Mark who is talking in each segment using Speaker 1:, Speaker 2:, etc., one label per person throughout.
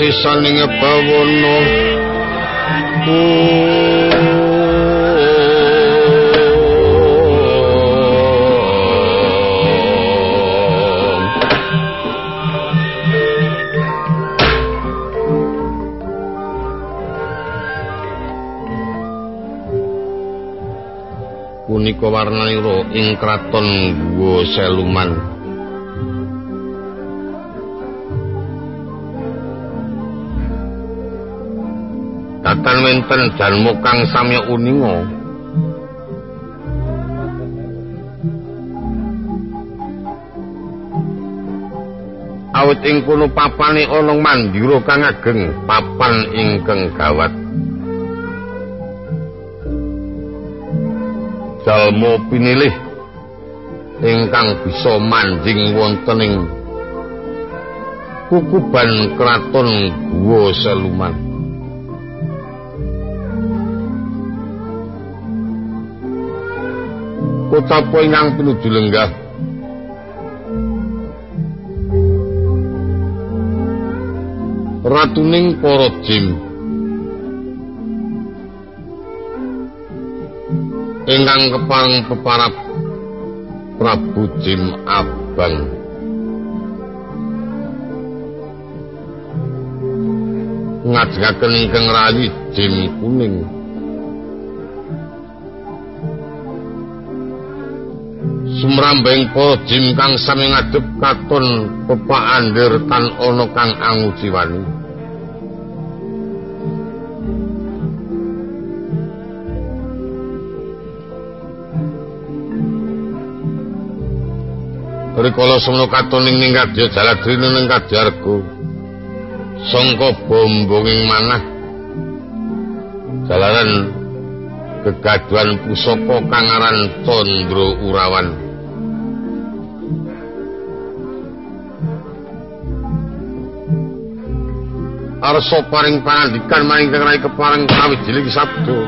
Speaker 1: Sisaning bawana punika warnanira ing kraton Guwa Seluman datan wenten dalmu kang samya uninga. Awit ing kono papane ana mandira kang ageng papan ingkang gawat. Dalmu pinilih ingkang bisa manjing wonten ing kukuban kraton guwa seluman utopo ingkang pinuju lenggah. Ratuning para jin. Ingkang kepang peparap prabu Jim abang. Ngajengaken ingkang rayi jin kuning. Sumrambing para jim kang sami ngadep katon pepak andir tan ana kang angujiwani. Rikala semono katon ing ninggadya jaladrine ning kadyarga. Sangka bombonging manah. Jalaran kegaduhan pusaka kang aran Candra Urawan. Arsa paring pangandikan maring kang kepareng kawijiling sabda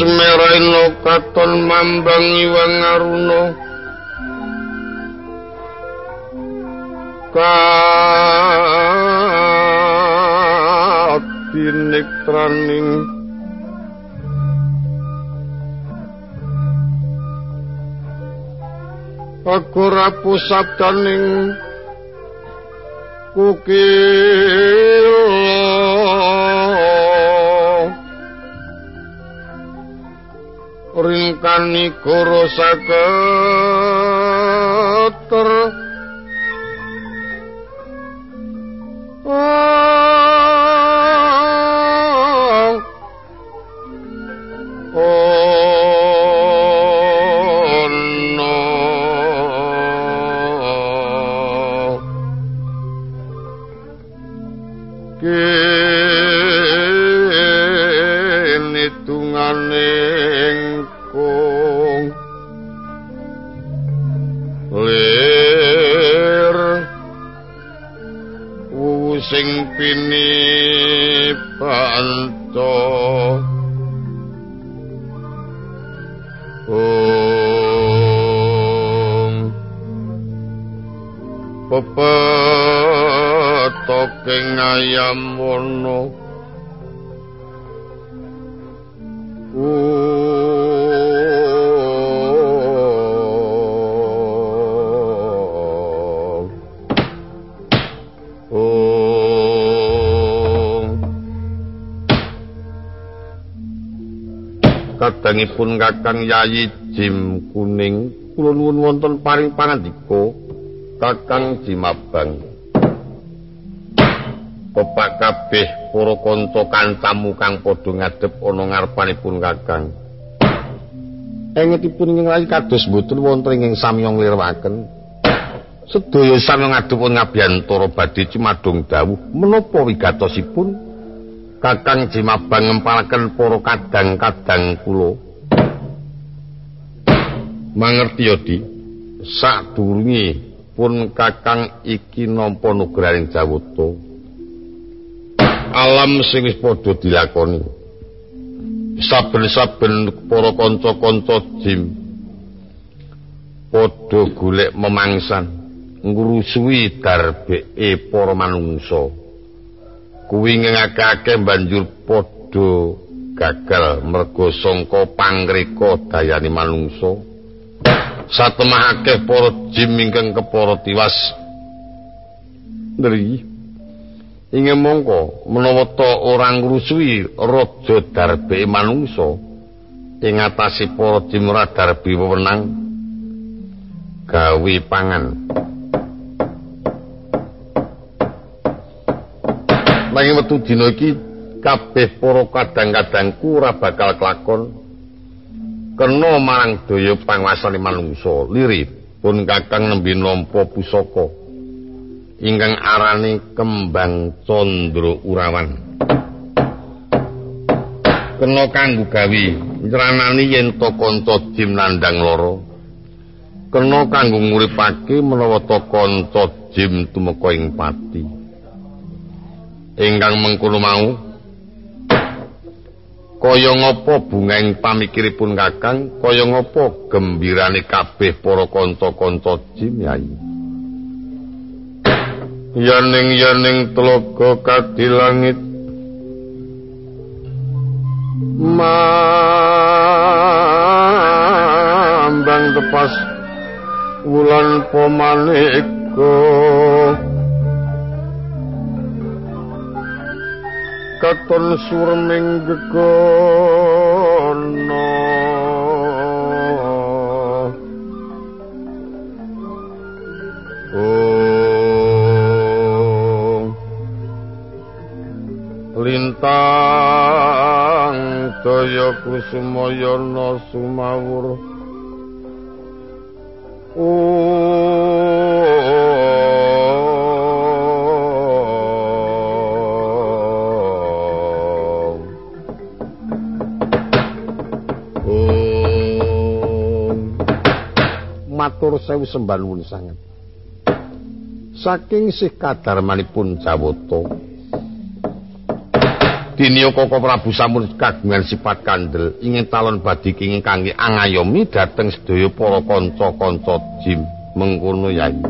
Speaker 1: semeraino katon mambang iwang aruna. Katinektraning aku rapu sabdaning kanikur saketer. Terima petoking ayam wono Kadangipun kakang yayi jim kuning kula nuwun wonten paring pangandika Kakang Jimabang Bapak kabeh para kanca kancamu kang padha ngadep ana ngarepanipun Kakang Engetipun ing rayi kados mboten wonten ing samyong lirwaken sedaya samyong ngadep ngabiyantara badhe cumadung dawuh menapa wigatosipun Kakang Jimabang ngempalaken para kadang-kadang kula. Mangerti ya, Di. Sadurunge pun Kakang iki nampa nugraning Jawata. Alam sing wis padha dilakoni. Saben-saben para kanca-kanca Jim padha golek memangsan ngrusuhi darbeke para manungsa. kuwi ngakake banjur padha gagal mergo sangka pangreka dayane manungsa satemahake para jim ingkang kepara tiwas. Ndri ingin mongko menawa ta ora ngrusuhi raja darbe manungsa ing atase para jim ora darbe wewenang gawe pangan. Nanging metu dina iki kabeh para kadang-kadangku ora bakal kelakon kena marang daya panguasane manungsa lirih pun kakang nembe nampa pusaka. Ingkang arane kembang candra urawan. Kena kanggo gawe nyranani yen to kanca jim nandang lara. Kena kanggo nguripake menawa to kanca jim tumeka ing pati. Ingkang mengkono mau kaya ngapa bungeng pamikiripun kakang? Kaya ngapa gembirane kabeh para kanca-kanca jim yai yaning yaning telaga kadi langit. Mambang tepas wulan pomaneka katon surming gegono. Oh. Lintang daya kusumayana sumawur sewu sembah nuwun sanget. Saking sih kadarmanipun Jawata. Dinyo Koko Prabu sampun kagungan sifat kandel ingin talon badhe kenging kangge angayomi dhateng sedaya para kanca-kanca jim mengkono yai.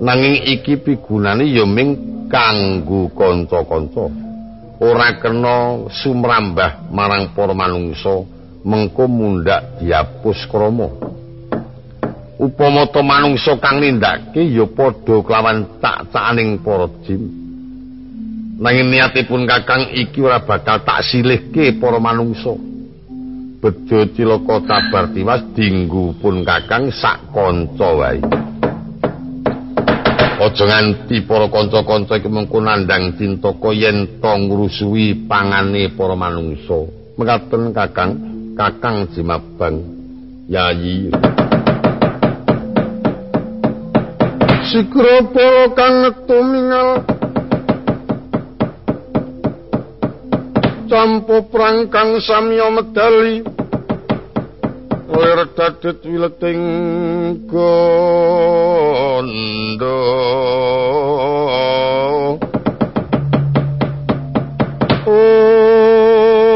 Speaker 1: Nanging iki pigunane ya ming kanggo kanca-kanca. Ora kena sumrambah marang para manungsa mengko mundhak diapus krama. Upama to manungsa kang nindakake ya padha kelawan tak-takaning para jin. Nanging niatipun kakang iki ora bakal tak silihke para manungsa. Bejo cilaka tabar tiwas dinggu pun kakang sak kanca wae. Aja nganti para kanca-kanca iki mengko nandang cintaka yen to ngrusuhi pangane para manungsa. Mekaten kakang kakang jimabang yayi Sikropo kang tumingal Campo prang kang samya medali. Lir dadet wileting gondo. Oh.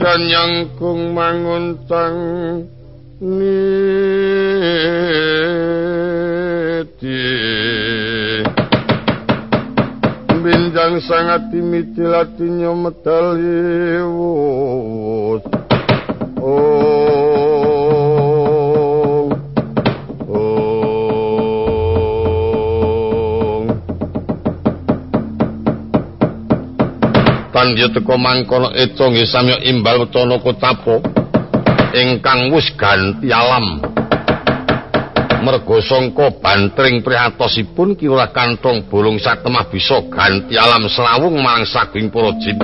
Speaker 1: Janyangkung manguntang niti binja Sang sangati mitilati medal wus. Oh Oh Tanjo teko mangkono eco nggih samya imbal wetana kotapo ingkang wis ganti alam mergo sangka bantring prihatosipun kira kantong bolong satemah bisa ganti alam selawung marang saking para jin.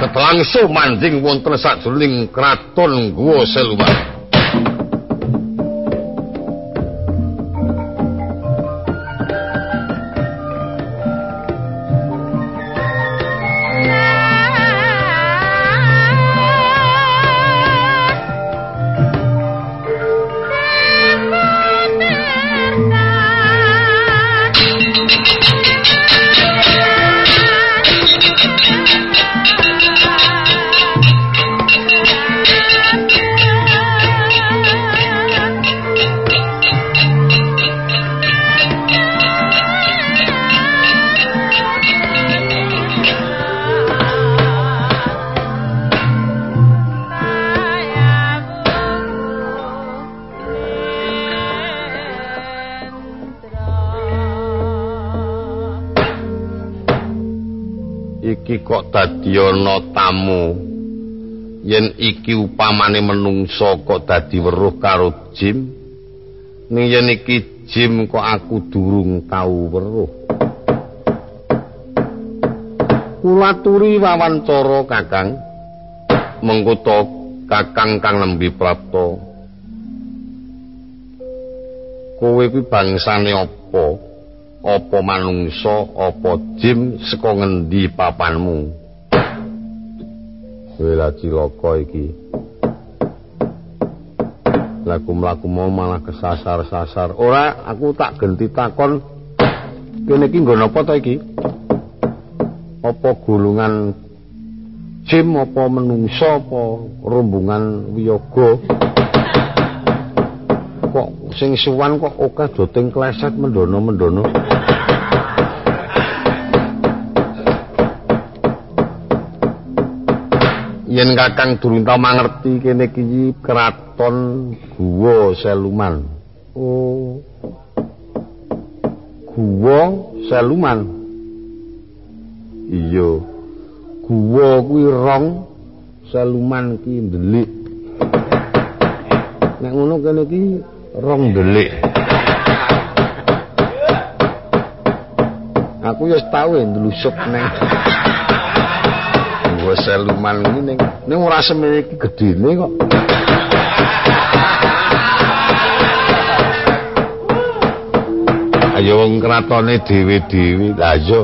Speaker 1: Ketelangso manjing wonten sajroning kraton Guwa Seluman. Iki upamane menungso kok dadi weruh karo jim? Ning yen iki jim kok aku durung tau weruh? Kula turi wawancara kakang. Mengkuto kakang kang lembi prapto kowe kuwi bangsane apa? Apa manungsa apa jim saka ngendi papanmu Wela cilaka iki. Laku mlaku mau malah kesasar-sasar. Ora, aku tak genti takon. Kene iki nggon apa to iki? Apa gulungan jim apa menungso apa rombongan wiyaga? Kok sing suwan kok akeh doting kleset mendono-mendono. Yen kakang durung tau mangerti kene iki kraton guwa seluman. Oh. Guwa seluman? Iya. Guwa kuwi rong seluman ki ndelik. Nek ngono kene iki rong ndelik. Aku wis tau ndelusuk neng nggo seluman iki ning ning ora semene iki gedene kok. Ayo wong kratone dhewe-dhewe. Lah iya.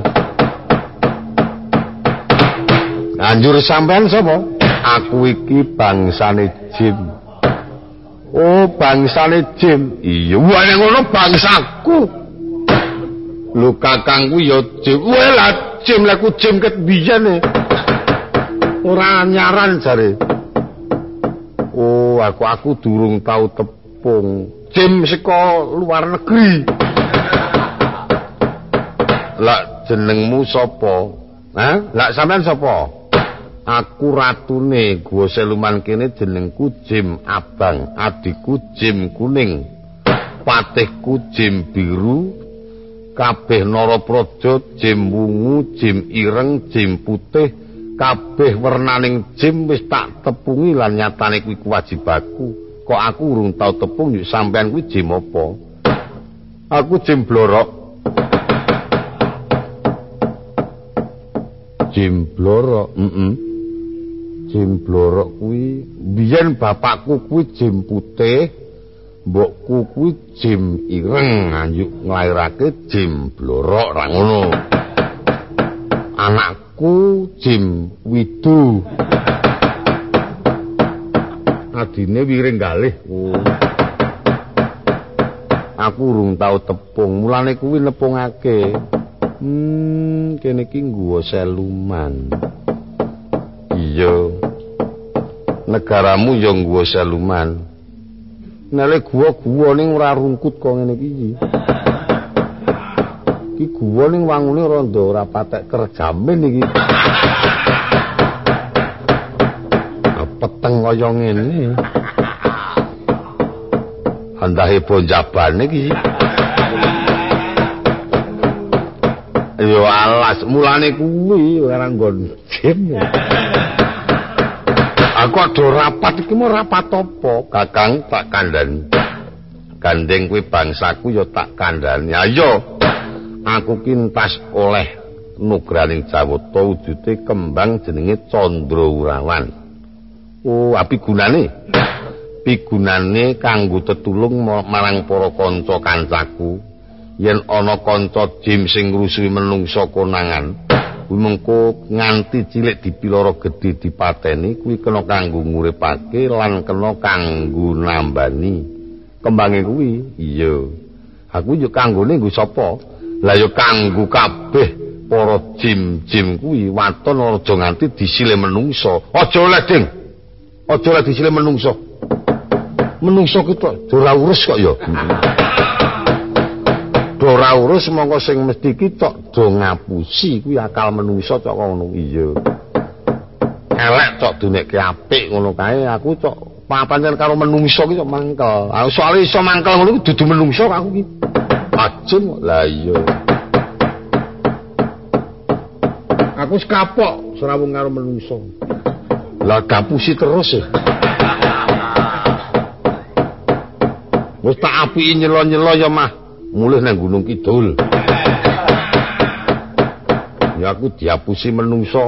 Speaker 1: Anjur sampean sapa? Aku iki bangsane jin. Oh, bangsane jin. Iya, wae ngono bangsaku. Lu kakangku ya jin. Wae lah jin laku jin ket biyen ora nyaran jare. Oh aku aku durung tau tepung. Jim saka luar negeri. Lak jenengmu sapa? Ha lak sampean sapa? Aku ratune gua seluman kene jenengku jim abang adikku jim kuning patihku jim biru kabeh narapraja jim wungu jim ireng jim putih kabeh wernaning jim wis tak tepungi lan nyatane kuwi kewajibanku. Kok aku urung tau tepung yuk sampean kuwi jim apa? Aku jim blorok. Jim blorok mm -mm. jim blorok kuwi biyen bapakku kuwi jim putih mbokku kuwi jim ireng. Anjuk nglairake jim blorok ra ngono. Anak aku Jim Widu. Adine wiring. Oh. Aku urung tau tepung, mulane kuwi nepungake. Hmm, kene iki ngguwa seluman. Iya. Negaramu ya ngguwa seluman. Nek guwa-guwa ning ora rungkut kok ngene iki. Ki guwa ning wangune randa ora patek kerjamin iki. Peteng kaya ngene. Andahe bonjabane iki. Yo alas, mulane kuwi ora nggon jim. Aku ado rapat iki mau rapat apa? Kakang tak kandhani. Gandeng kuwi bangsaku ya tak kandhani. Ayo. Aku kintas oleh nugraning Jawata wujude kembang jenenge Candrawurawan. Oh, api gunane? Pigunane kanggo tetulung marang para kanca kancaku yen ana kanca jim sing ngrusuhi menungsa konangan. kuwi mengko nganti cilik dipiloro gedhe dipateni kuwi kena kanggo nguripake lan kena kanggo nambani kembange kuwi iya aku yo kanggone nggo sapa lah yo kanggo kabeh para jim-jim kuwi waton aja nganti disile menungso. Aja oleh ding. Aja oleh disile menungso. Menungso kita ora urus kok yo ora urus mongko sing mesti kita do ngapusi kuwi akal menungso cok ngono. Iya. Elek cok dunekke apik ngono kae. Aku cok papancen karo menungso ki cok mangkel. Aku soalnya iso mangkel ngono dudu menungso aku ki ajeng lah iya aku sekapok serawung karo menungso lah ngapusi terus ya Wis tak apiki nyelo-nyelo ya mah mulih nang Gunung Kidul. Ya aku diapusi menungso.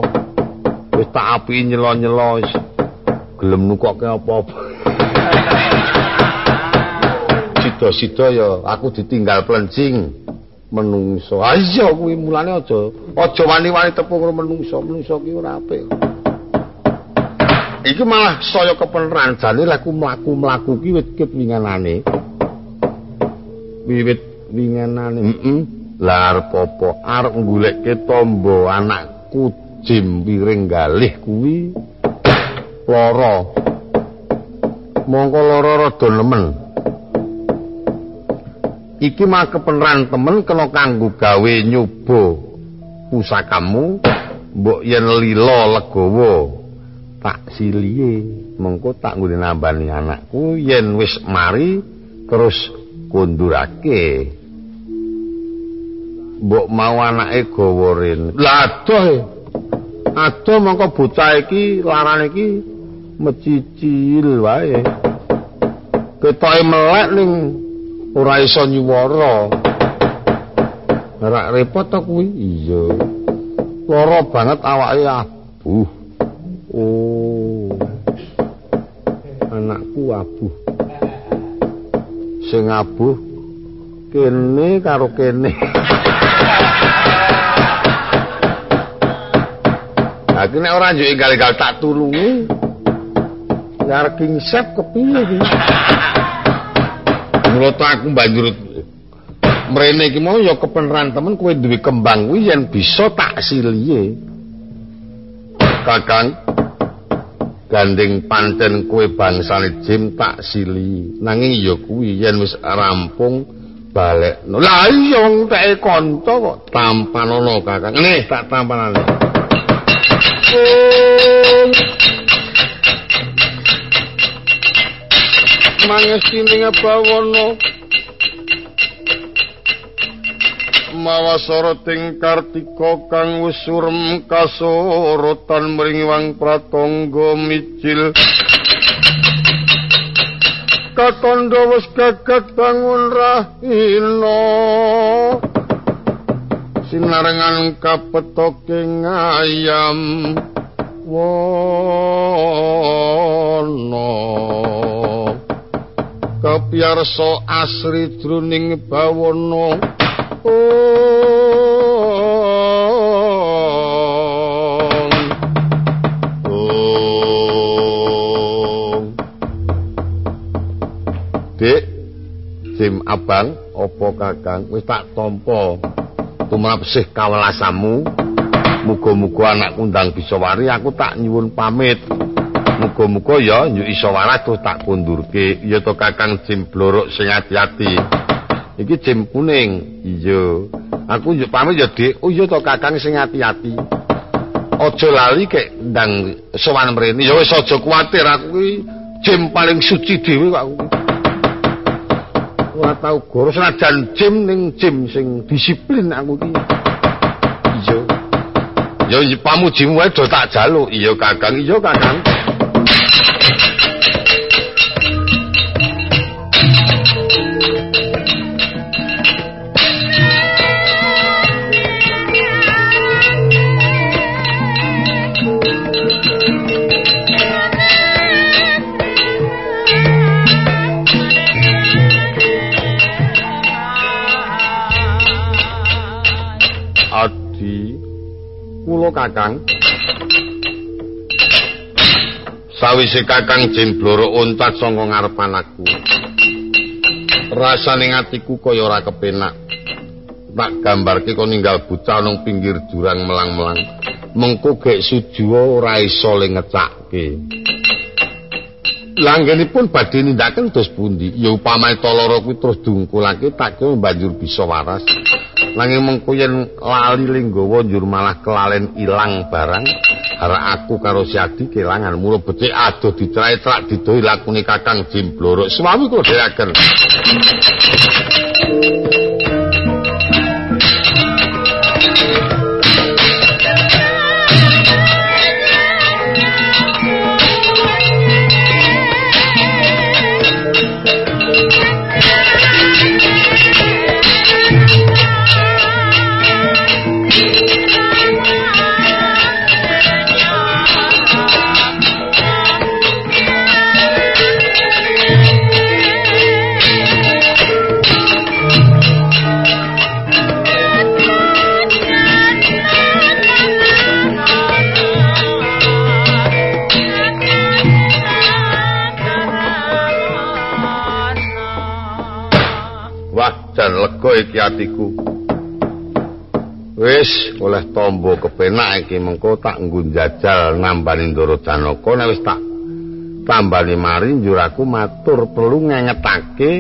Speaker 1: Wis tak api nyelo-nyelo gelem nukokke apa-apa. Sida-sida ya aku ditinggal plencing menungso. Ah iya kuwi mulane aja aja wani-wani tepung karo menungso. Menungso ki ora apik. Iki malah saya kepeneran jane laku mlaku-mlaku ki wit kepinganane. Wiwit wingenane heeh lah arep apa arep goleke tombo anakku jim piring galih kuwi lara mongko lara rada nemen iki mah kepeneran temen kena kanggo gawe nyoba pusakamu mbok yen lila legawa tak silihe mengko tak nggone nambani anakku yen wis mari terus kundurake mbok mau anake gawa rene. Lah adoh. E. Adoh mongko bocah iki larane iki mecicil wae. Ketoke melek ning ora iso nyuwara. Ora repot to kuwi? Iya. Lara banget awake abuh. Oh. Anakku abuh. Sing abuh kene karo kene. Aku nek ora njuk enggal-enggal tak tulungi. Arep kingsep kepiye iki? Mula aku banjur mrene iki mau ya kepeneran temen kowe duwe kembang kuwi yen bisa tak silihe. Kakang gandeng pancen kowe bangsane jim tak sili. Nanging ya kuwi yen wis rampung balik. Lah iya wong teke kanca kok tampanono kakang. Nih tak tampanane. ingsun mangestining bawana mawa soroting kartika kang wis surem kasorotan mringiwang pratangga micil katondo wis gagat bangun rahina. Sinarengan kapetoke ngayam wono kapiyarsa asri druning bawana. Dik, Jim Abang, opo kakang, wis tak tompo. tumrapsih kawelasamu. Muga-muga anak kundang bisa wari aku tak nyuwun pamit muga-muga ya nyuk iso waras terus tak kundurke ya to kakang jim blorok sing ati-ati iki jim kuning iya Aku yo pamit yo, Dik. Oh iya to Kakang sing ati-ati. Aja lali kek ndang sowan mrene. Ya wis aja kuwatir aku ki jim paling suci dhewe kok aku. Ora tau goro senajan jim ning jim sing disiplin aku ki. Iya. Ya pamujimu wae do tak jaluk. Iya Kakang, iya Kakang. Kakang. Sawise Kakang jembloro untat saka ngarepan aku. Rasane atiku kaya ora kepenak. Tak gambarke kok ninggal bocah nang pinggir jurang melang-melang. Mengko gek sujuwa ora iso le ngecakke. Langgenipun badhe nindakaken dos pundi? Ya upamane taloro kuwi terus dungkulake tak kira banjur bisa waras. Nanging mengko yen lali linggawa njur malah kelalen ilang barang arek aku karo si Adi kelangan. Mulo becik adoh dicrai trak didoi lakune Kakang Jimbloro suami kula dhereaken atiku. Wis oleh tombo kepenak iki mengko tak nggo njajal nambani Ndoro Janaka nek wis tak tambani mari njur aku matur perlu ngengetake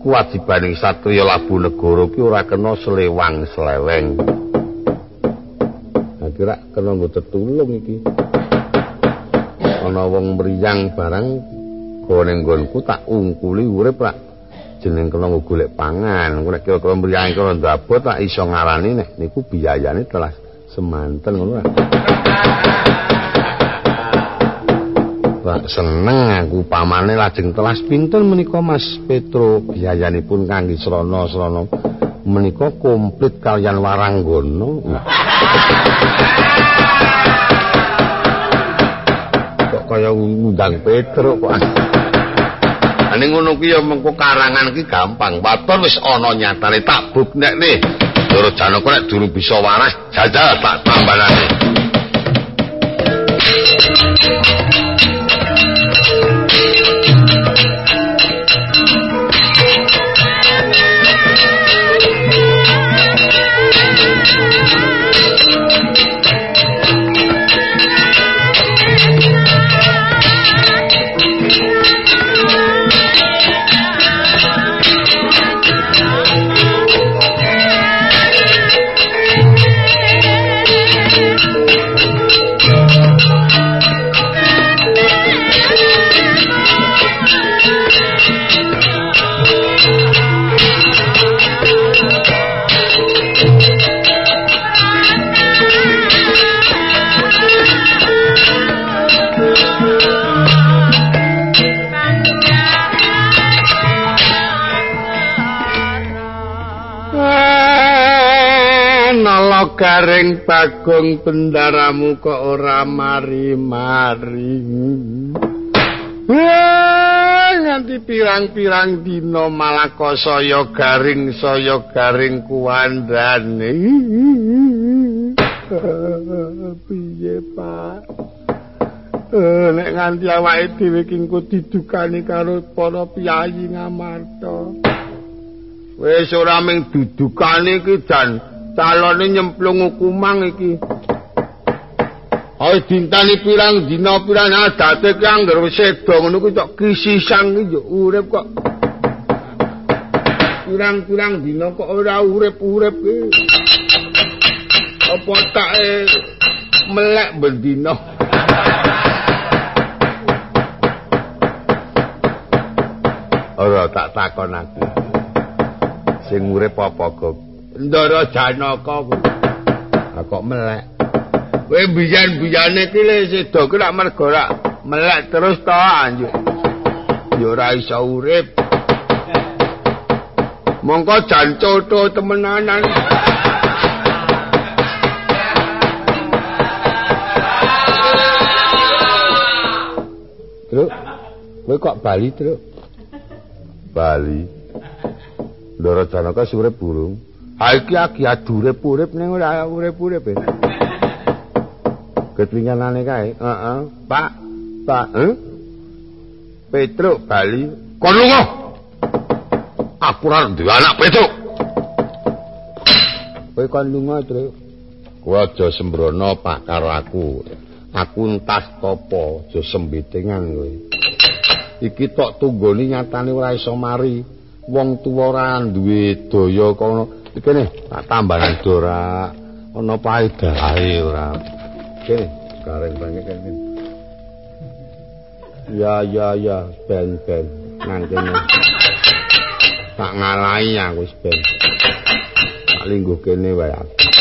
Speaker 1: kewajibaning satriya labu negara ki ora kena selewang seleweng. Kira kena nggo tetulung iki. Ana wong mriyang barang gone nggonku tak ungkuli urip rak jeneng kena golek pangan. Nek kira-kira mriyane karo ndabot tak iso ngarani nek niku biayane telah semanten ngono Pak seneng aku pamane lajeng telas pinten menika Mas Petro? Biayanipun kangge srana-srana. Menika komplit kalian waranggono kok kaya undang Petro kok Ning ngono kuwi ya mengko karangan iki gampang. Waton wis ana nyatane tak buknekne. Doro Janaka nek durung bisa waras, jajal tak tambanane. Garing bagong bendaramu kok ora mari-mari. nganti pirang-pirang dina malah kok saya garing saya garing kuandane. Piye, Pak? Nek nganti awake dhewe kingku didukani karo para piyayi ngamarta. Wis ora mung dudukane iki jan calone nyemplung hukumang iki. Ayo dintani pirang dina pirang adate ki anggar sedo ngono kuwi tok kisisang iki yo urip kok. Pirang-pirang dina kok ora urip-urip iki. apa tak melek bendina ora tak takon aku sing urip apa kok ndara janaka kok melek kowe biyen-biyane iki le sedo ku lak mergo lak melek terus to anjuk ya ora iso urip mongko jan coto temenanan Truk, kowe kok Bali, Truk? Bali. Ndara Janaka surip burung. Iki agi adure urip ning ora urip-urip. E. Ketingalane kae. Heeh. Pak, Pak, eh? Petruk Bali. Kon lunga. Aku ora duwe anak Petruk. Kowe kon lunga, Truk. Kowe aja sembrono Pak karo aku. Aku entas topo, aja sembitingan kowe. iki tok tunggone nyatane ora iso mari wong tuwa ora duwe daya kono kene tak tambahan dora. Ana paedahe ora. Kene gareng banget kene ya ya ya ben ben. Nang kene tak ngalahi aku wis ben. Tak lingguh kene wae aku